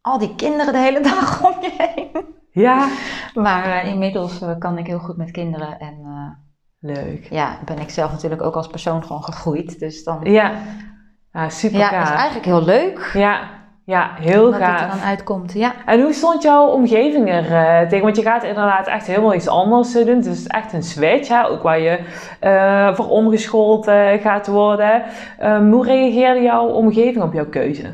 al die kinderen de hele dag om je heen. Ja. Maar uh, inmiddels kan ik heel goed met kinderen en... Leuk. Ja, ben ik zelf natuurlijk ook als persoon gewoon gegroeid. Dus dan... Ja, ja super Ja, is eigenlijk heel leuk. Ja, ja, heel gaaf. Dat er dan uitkomt, ja. En hoe stond jouw omgeving er uh, tegen? Want je gaat inderdaad echt helemaal iets anders doen. Het is echt een switch, hè? ook waar je uh, voor omgeschoold uh, gaat worden. Um, hoe reageerde jouw omgeving op jouw keuze?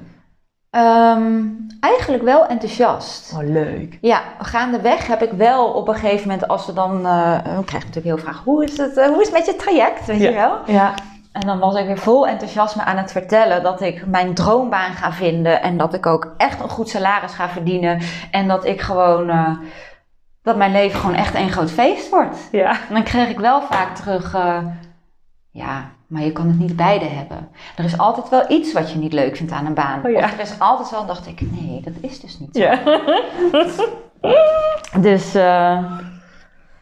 Um, eigenlijk wel enthousiast. Oh, leuk. Ja, gaandeweg heb ik wel op een gegeven moment, als we dan, dan krijg natuurlijk heel vraag, hoe is het, hoe is het met je traject, weet ja. je wel? Ja. En dan was ik weer vol enthousiasme aan het vertellen dat ik mijn droombaan ga vinden en dat ik ook echt een goed salaris ga verdienen en dat ik gewoon, uh, dat mijn leven gewoon echt een groot feest wordt. Ja. En dan kreeg ik wel vaak terug, ja, maar je kan het niet beide hebben. Er is altijd wel iets wat je niet leuk vindt aan een baan. Oh, ja. Of er is altijd wel, dacht ik, nee, dat is dus niet zo. Ja. dus, uh,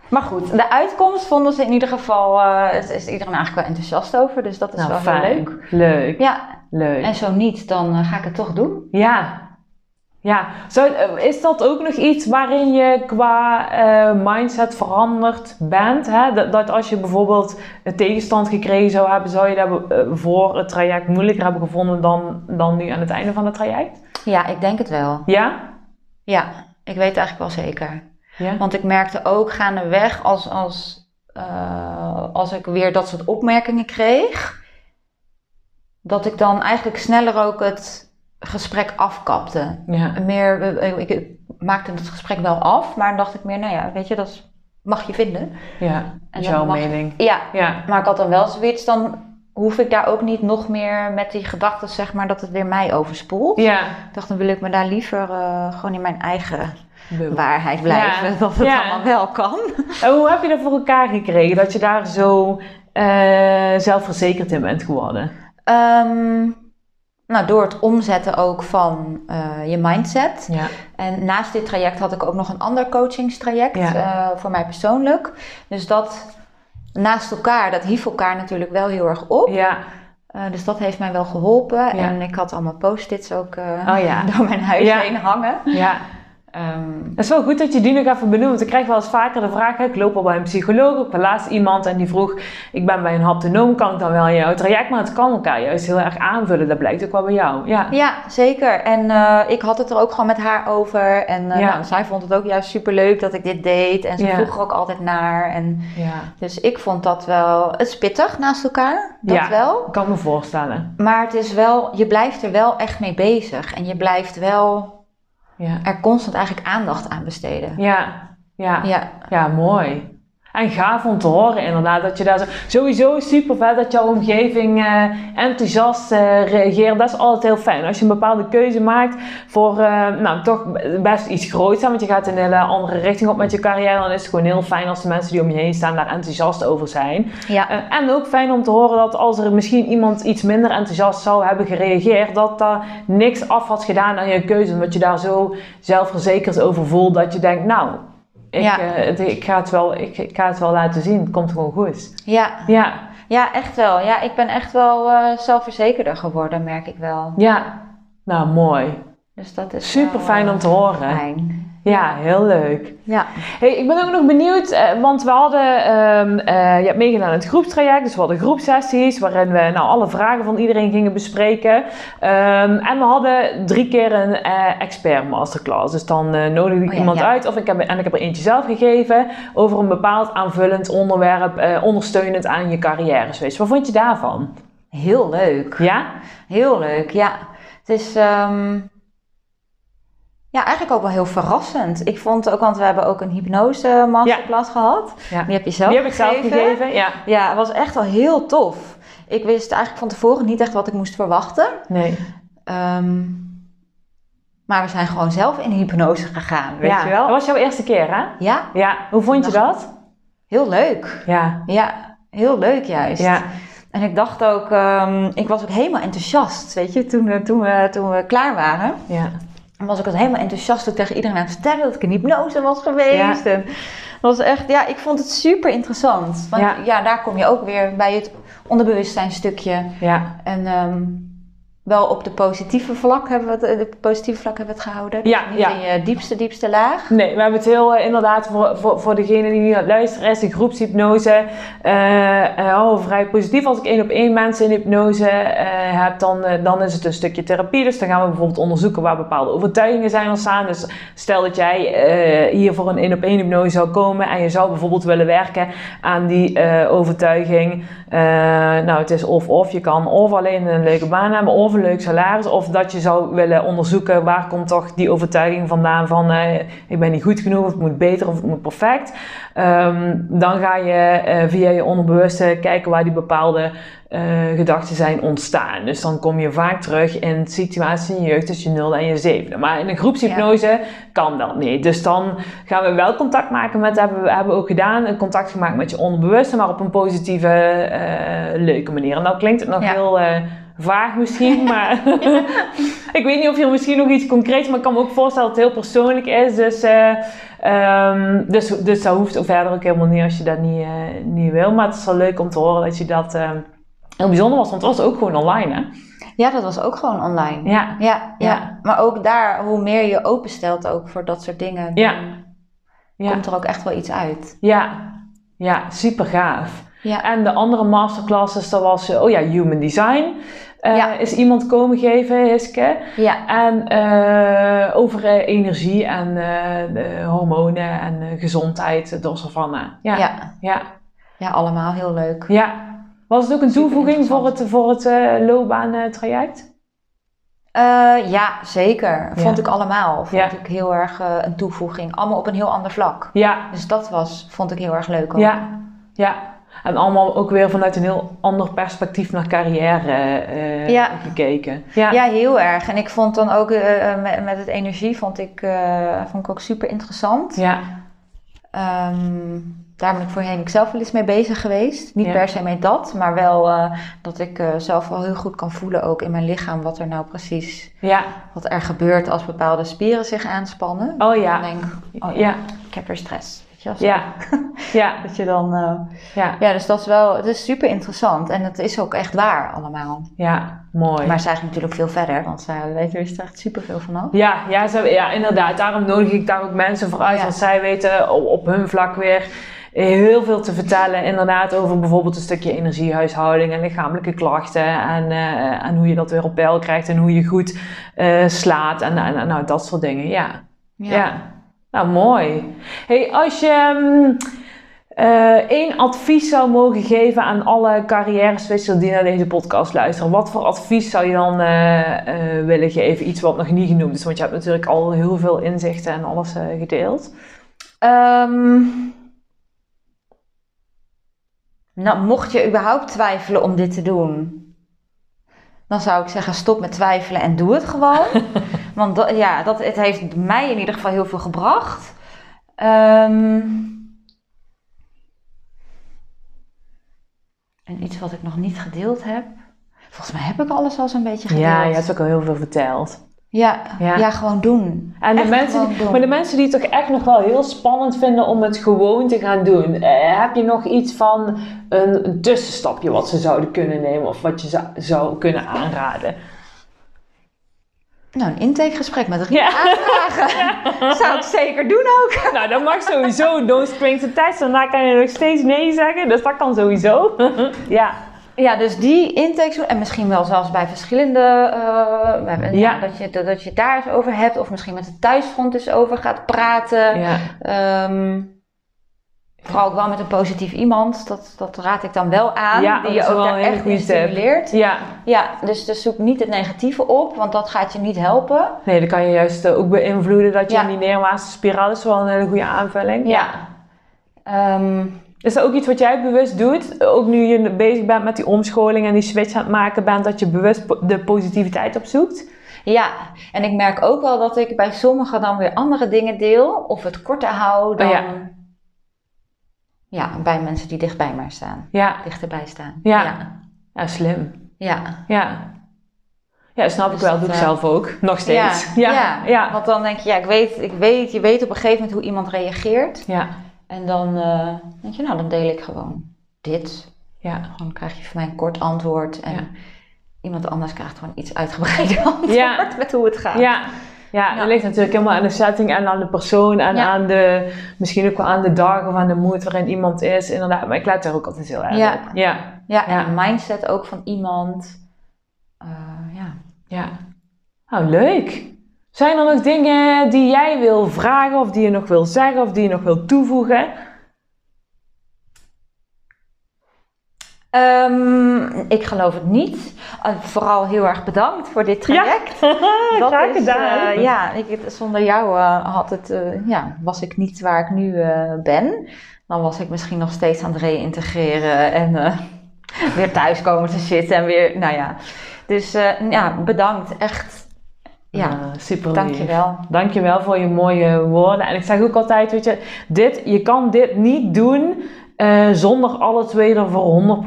maar goed, de uitkomst vonden ze in ieder geval, uh, is, is iedereen eigenlijk wel enthousiast over. Dus dat is nou, wel fijn. heel leuk. Leuk. Ja. Leuk. En zo niet, dan uh, ga ik het toch doen. Ja. Ja, Zo, is dat ook nog iets waarin je qua uh, mindset veranderd bent? Hè? Dat, dat, als je bijvoorbeeld een tegenstand gekregen zou hebben, zou je dat voor het traject moeilijker hebben gevonden dan, dan nu aan het einde van het traject? Ja, ik denk het wel. Ja? Ja, ik weet het eigenlijk wel zeker. Ja? Want ik merkte ook gaandeweg als, als, uh, als ik weer dat soort opmerkingen kreeg, dat ik dan eigenlijk sneller ook het gesprek afkapte. Ja. Meer, ik, ik, maakte het gesprek wel af, maar dan dacht ik meer, nou ja, weet je, dat mag je vinden. Ja, en jouw mag, mening. Ja, ja, maar ik had dan wel zoiets, dan hoef ik daar ook niet nog meer met die gedachten, zeg maar, dat het weer mij overspoelt. Ja. Ik dacht, dan wil ik me daar liever uh, gewoon in mijn eigen waarheid blijven, ja. dat het ja. allemaal wel kan. En hoe heb je dat voor elkaar gekregen, dat je daar zo uh, zelfverzekerd in bent geworden? Um, nou, door het omzetten ook van uh, je mindset. Ja. En naast dit traject had ik ook nog een ander coachingstraject uh, voor mij persoonlijk. Dus dat naast elkaar, dat hief elkaar natuurlijk wel heel erg op. Ja. Uh, dus dat heeft mij wel geholpen. En ik had allemaal post-its ook oh, ja. door mijn huis heen hangen. Ja. Um, het is wel goed dat je die nog even benoemt. Want ik krijg wel eens vaker de vraag: ik loop al bij een psycholoog. Ik heb laatst iemand en die vroeg: Ik ben bij een haptonoom, kan ik dan wel jouw traject? Maar het kan elkaar juist heel erg aanvullen. Dat blijkt ook wel bij jou. Ja, ja zeker. En uh, ik had het er ook gewoon met haar over. En uh, ja. nou, zij vond het ook juist super leuk dat ik dit deed. En ze ja. vroeg er ook altijd naar. En ja. Dus ik vond dat wel. Het is pittig naast elkaar. Dat ja, wel. kan me voorstellen. Maar het is wel, je blijft er wel echt mee bezig. En je blijft wel ja. er constant eigenlijk aandacht aan besteden. Ja, ja, ja. ja mooi. En gaaf om te horen inderdaad, dat je daar zo... Sowieso super vet dat jouw omgeving uh, enthousiast uh, reageert. Dat is altijd heel fijn. Als je een bepaalde keuze maakt voor, uh, nou toch best iets groots. Want je gaat een hele andere richting op met je carrière. Dan is het gewoon heel fijn als de mensen die om je heen staan daar enthousiast over zijn. Ja. en ook fijn om te horen dat als er misschien iemand iets minder enthousiast zou hebben gereageerd. Dat daar niks af had gedaan aan je keuze. Omdat je daar zo zelfverzekerd over voelt dat je denkt, nou... Ik, ja. uh, ik, ga het wel, ik, ik, ga het wel laten zien. Het komt gewoon goed. Ja. Ja. Ja, echt wel. Ja, ik ben echt wel uh, zelfverzekerder geworden, merk ik wel. Ja. Nou, mooi. Dus dat is super fijn om te horen. Fijn. Ja, heel leuk. Ja. Hey, ik ben ook nog benieuwd, uh, want we hadden, um, uh, je hebt meegedaan aan het groepstraject, dus we hadden groepsessies waarin we nou, alle vragen van iedereen gingen bespreken. Um, en we hadden drie keer een uh, expert masterclass. Dus dan nodigde ik oh, ja, iemand ja. uit, of ik heb, en ik heb er eentje zelf gegeven, over een bepaald aanvullend onderwerp, ondersteunend aan je carrière. Dus wat vond je daarvan? Heel leuk. Ja? Heel leuk, ja. Het is... Um... Ja, eigenlijk ook wel heel verrassend. Ik vond ook, want we hebben ook een hypnose masterclass ja. gehad. Ja. Die heb je zelf Die heb ik gegeven. zelf gegeven, ja. Ja, het was echt wel heel tof. Ik wist eigenlijk van tevoren niet echt wat ik moest verwachten. Nee. Um, Maar we zijn gewoon zelf in hypnose gegaan, weet je wel? Dat was jouw eerste keer, hè? Ja. Ja. Hoe vond je dat? Heel leuk. Ja. Ja, heel leuk juist. Ja. En ik dacht ook, um, ik was ook helemaal enthousiast, weet je, toen, toen, we, toen we klaar waren. Ja. Was ik ook helemaal enthousiast tegen iedereen aan het vertellen dat ik in hypnose was geweest. Ja. En dat was echt, ja, ik vond het super interessant. Want ja. ja, daar kom je ook weer bij het onderbewustzijnstukje. Ja. En um, wel op de positieve vlak hebben we het, de positieve vlak hebben we het gehouden. Ja, niet ja. in je diepste, diepste laag. Nee, we hebben het heel uh, inderdaad voor, voor, voor degene die nu aan het luisteren is, de groepshypnose. Uh, uh, oh, vrij positief. Als ik één op één mensen in hypnose heb, dan, dan is het een stukje therapie. Dus dan gaan we bijvoorbeeld onderzoeken waar bepaalde overtuigingen zijn ontstaan. Dus stel dat jij hier voor een één op één hypnose zou komen en je zou bijvoorbeeld willen werken aan die overtuiging. nou, het is of-of. Je kan of alleen een leuke baan hebben, of een leuk salaris. Of dat je zou willen onderzoeken waar komt toch die overtuiging vandaan van uh, ik ben niet goed genoeg, of het moet beter, of het moet perfect. Um, dan ga je uh, via je onderbewuste kijken waar die bepaalde uh, gedachten zijn ontstaan. Dus dan kom je vaak terug in situaties in je jeugd tussen je 0 en je 7. Maar in een groepshypnose ja. kan dat niet. Dus dan gaan we wel contact maken met, hebben we hebben ook gedaan, een contact gemaakt met je onderbewuste, maar op een positieve, leuke manier. En dan klinkt het nog ja. heel vaag misschien, maar ik weet niet of je misschien nog iets concreets, maar ik kan me ook voorstellen dat het heel persoonlijk is. Dus, uh, um, dus, dus dat hoeft verder ook helemaal niet als je dat niet, uh, niet wil. Maar het is wel leuk om te horen dat je dat uh, heel bijzonder was, want het was ook gewoon online hè? Ja, dat was ook gewoon online. Ja. Ja, ja. Maar ook daar, hoe meer je openstelt ook voor dat soort dingen, ja. ja. komt er ook echt wel iets uit. Ja, ja super gaaf. Ja. En de andere masterclasses, dat was, oh ja, human design. Uh, is iemand komen geven, Hiske. Ja. En uh, over uh, energie en hormonen en gezondheid door Savannah. Ja. ja. Ja. Ja. allemaal heel leuk. Ja. Was het ook een toevoeging voor het, voor het loopbaantraject? ja, zeker. Vond ik allemaal. Vond ik heel erg een toevoeging. Allemaal op een heel ander vlak. Ja. Dus dat was, vond ik heel erg leuk ook. Ja. Ja. En allemaal ook weer vanuit een heel ander perspectief naar carrière uh, ja. gekeken. Ja. ja, heel erg. En ik vond dan ook uh, met, met het energie vond ik, uh, vond ik ook super interessant. Ja. Um, daar ben ik voorheen ik zelf wel eens mee bezig geweest. Niet per se met dat, maar wel dat ik zelf wel heel goed kan voelen ook in mijn lichaam wat er nou precies, ja. wat er gebeurt als bepaalde spieren zich aanspannen. Oh ja. Dan denk oh ja, ik heb er stress. Ja. ja. dat je dan. Uh, ja. ja, dus dat is wel. Het is super interessant. En het is ook echt waar allemaal. Ja, mooi. Maar zij ging natuurlijk veel verder, want zij weten er echt super veel vanaf. Ja, ja, ze, ja, inderdaad. Daarom nodig ik daar ook mensen voor uit. Want zij weten op, op hun vlak weer heel veel te vertellen, inderdaad, over bijvoorbeeld een stukje energiehuishouding en lichamelijke klachten en, uh, en hoe je dat weer op peil krijgt en hoe je goed uh, slaat en, en, nou, dat soort dingen. Ja. ja. ja. Nou, mooi. Hey, als je um, één advies zou mogen geven aan alle carrière die naar deze podcast luisteren, wat voor advies zou je dan uh, willen geven? Iets wat nog niet genoemd is, want je hebt natuurlijk al heel veel inzichten en alles gedeeld. Um, nou, mocht je überhaupt twijfelen om dit te doen, dan zou ik zeggen stop met twijfelen en doe het gewoon. Want ja, dat, het heeft mij in ieder geval heel veel gebracht. Um, en iets wat ik nog niet gedeeld heb. Volgens mij heb ik alles al zo'n beetje gedeeld. Ja, je hebt ook al heel veel verteld. Ja, ja. gewoon doen. En de mensen, Maar de mensen die het toch echt nog wel heel spannend vinden om het gewoon te gaan doen. Eh, heb je nog iets van een, een, tussenstapje wat ze zouden kunnen nemen of wat je zou, zou kunnen aanraden? Nou, een intakegesprek met Rita ja. aanvragen. Zou ik zeker doen ook. Nou, dat mag sowieso. Don't spring to test. Daarna kan je nog steeds nee zeggen. Dus dat kan sowieso. ja. Ja, dus die intakes en misschien wel zelfs bij verschillende, uh, ja. dat, je, dat je het daar eens over hebt, of misschien met de thuisfront eens over gaat praten. Ja. Um, vooral ook wel met een positief iemand, dat, dat raad ik dan wel aan, ja, die je ook daar echt in stimuleert. Ja. ja, dus, dus zoek niet het negatieve op, want dat gaat je niet helpen. Nee, dan kan je juist eh, ook beïnvloeden dat je in die neerwaartse spiraal is wel een hele goede aanvulling. Ja. Um, is dat ook iets wat jij bewust doet? Ook nu je bezig bent met die omscholing en die switch aan het maken bent, dat je bewust de positiviteit opzoekt? Ja, en ik merk ook wel dat ik bij sommigen dan weer andere dingen deel. Of het korter hou oh dan... ja. ja. bij mensen die dichtbij mij staan. Ja. Dichterbij staan. Ja. Ja, slim. Ja. Ja. Ja, snap ik dus wel. doe ik uh, zelf ook. Nog steeds. Ja, ja, ja. Want dan denk je, ja, ik weet, ik weet, je weet op een gegeven moment hoe iemand reageert. Ja. En dan uh, denk je, nou, dan deel ik gewoon dit. Ja. Dan krijg je van mij een kort antwoord. En iemand anders krijgt gewoon iets uitgebreider antwoord met hoe het gaat. Ja. Ja, dat ligt natuurlijk helemaal aan de setting en aan de persoon en aan de, misschien ook wel aan de dag of aan de moed waarin iemand is. Inderdaad, maar ik let er ook altijd heel erg ja. op. Ja. Ja, en de mindset ook van iemand. Uh, ja. Ja. Nou, leuk. Zijn er nog dingen die jij wil vragen of die je nog wil zeggen of die je nog wil toevoegen? Um, ik geloof het niet. Uh, vooral heel erg bedankt voor dit traject. Ja, dat graag is, gedaan. Uh, ja, ik, zonder jou uh, had het, ja, was ik niet waar ik nu ben. Dan was ik misschien nog steeds aan het reïntegreren en weer thuis komen te zitten en weer, nou ja. Dus ja, bedankt. Echt ja, uh, super Dankjewel. Dankjewel voor je mooie woorden. En ik zeg ook altijd, weet je, dit, je kan dit niet doen uh, zonder alle twee er voor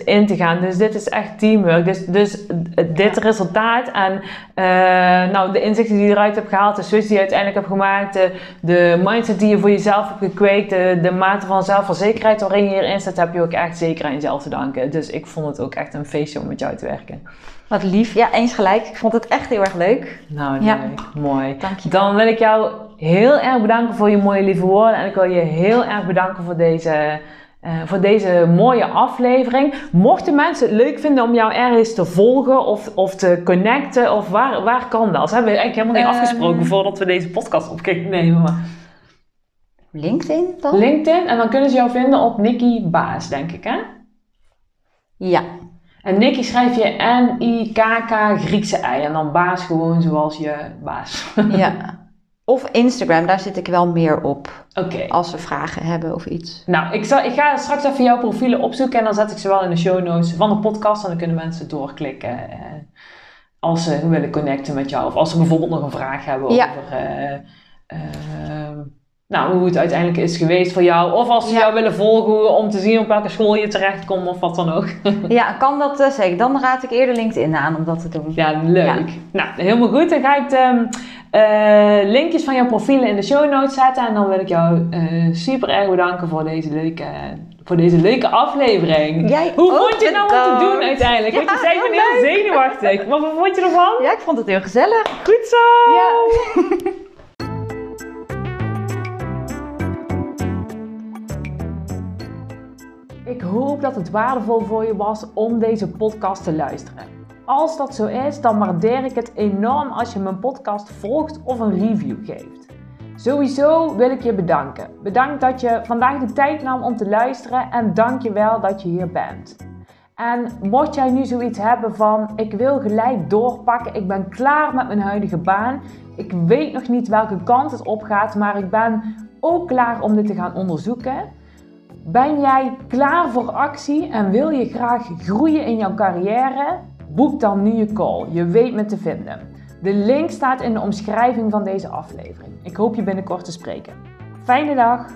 100% in te gaan. Dus dit is echt teamwork. Dus, dus dit resultaat en uh, nou, de inzichten die je eruit hebt gehaald, de switch die je uiteindelijk hebt gemaakt, de, de mindset die je voor jezelf hebt gekweekt, de, de mate van zelfverzekerheid waarin je hierin staat, heb je ook echt zeker aan jezelf te danken. Dus ik vond het ook echt een feestje om met jou te werken. Wat lief. Ja, eens gelijk. Ik vond het echt heel erg leuk. Nou, ja. Mooi. Dank je. Dan wil ik jou heel erg bedanken voor je mooie lieve woorden. En ik wil je heel erg bedanken voor deze, uh, voor deze mooie aflevering. Mochten mensen het leuk vinden om jou ergens te volgen of, of te connecten, of waar, waar kan dat? Dat hebben we eigenlijk helemaal niet um, afgesproken voordat we deze podcast op gingen nemen. Maar... LinkedIn dan? LinkedIn. En dan kunnen ze jou vinden op Nikki Baas, denk ik, hè? Ja. En Nikki schrijf je N-I-K-K Griekse ei. En dan baas gewoon zoals je baas. Ja. Of Instagram, daar zit ik wel meer op. Oké. Als ze vragen hebben of iets. Nou, ik, zal, ik ga straks even jouw profielen opzoeken en dan zet ik ze wel in de show notes van de podcast. En dan kunnen mensen doorklikken eh, als ze willen connecten met jou. Of als ze bijvoorbeeld nog een vraag hebben over uh, uh, nou, hoe het uiteindelijk is geweest voor jou. Of als ze jou willen volgen om te zien op welke school je terechtkomt of wat dan ook. ja, kan dat uh, zeker. Dan raad ik eerder LinkedIn aan om dat te doen. Ja, leuk. Nou, helemaal goed. Dan ga ik de uh, linkjes van jouw profielen in de show notes zetten. En dan wil ik jou uh, super erg bedanken voor deze leuke, voor deze leuke aflevering. Jij Hoe vond je nou om te doen uiteindelijk? Want je zei, ik ben heel zenuwachtig. Maar wat vond je ervan? Ja, ik vond het heel gezellig. Goed zo! Ja. Ik hoop dat het waardevol voor je was om deze podcast te luisteren. Als dat zo is, dan waardeer ik het enorm als je mijn podcast volgt of een review geeft. Sowieso wil ik je bedanken. Bedankt dat je vandaag de tijd nam om te luisteren en dank je wel dat je hier bent. En mocht jij nu zoiets hebben van ik wil gelijk doorpakken, ik ben klaar met mijn huidige baan, ik weet nog niet welke kant het op gaat, maar ik ben ook klaar om dit te gaan onderzoeken ben jij klaar voor actie en wil je graag groeien in jouw carrière? Boek dan nu je call. Je weet me te vinden. De link staat in de omschrijving van deze aflevering. Ik hoop je binnenkort te spreken. Fijne dag!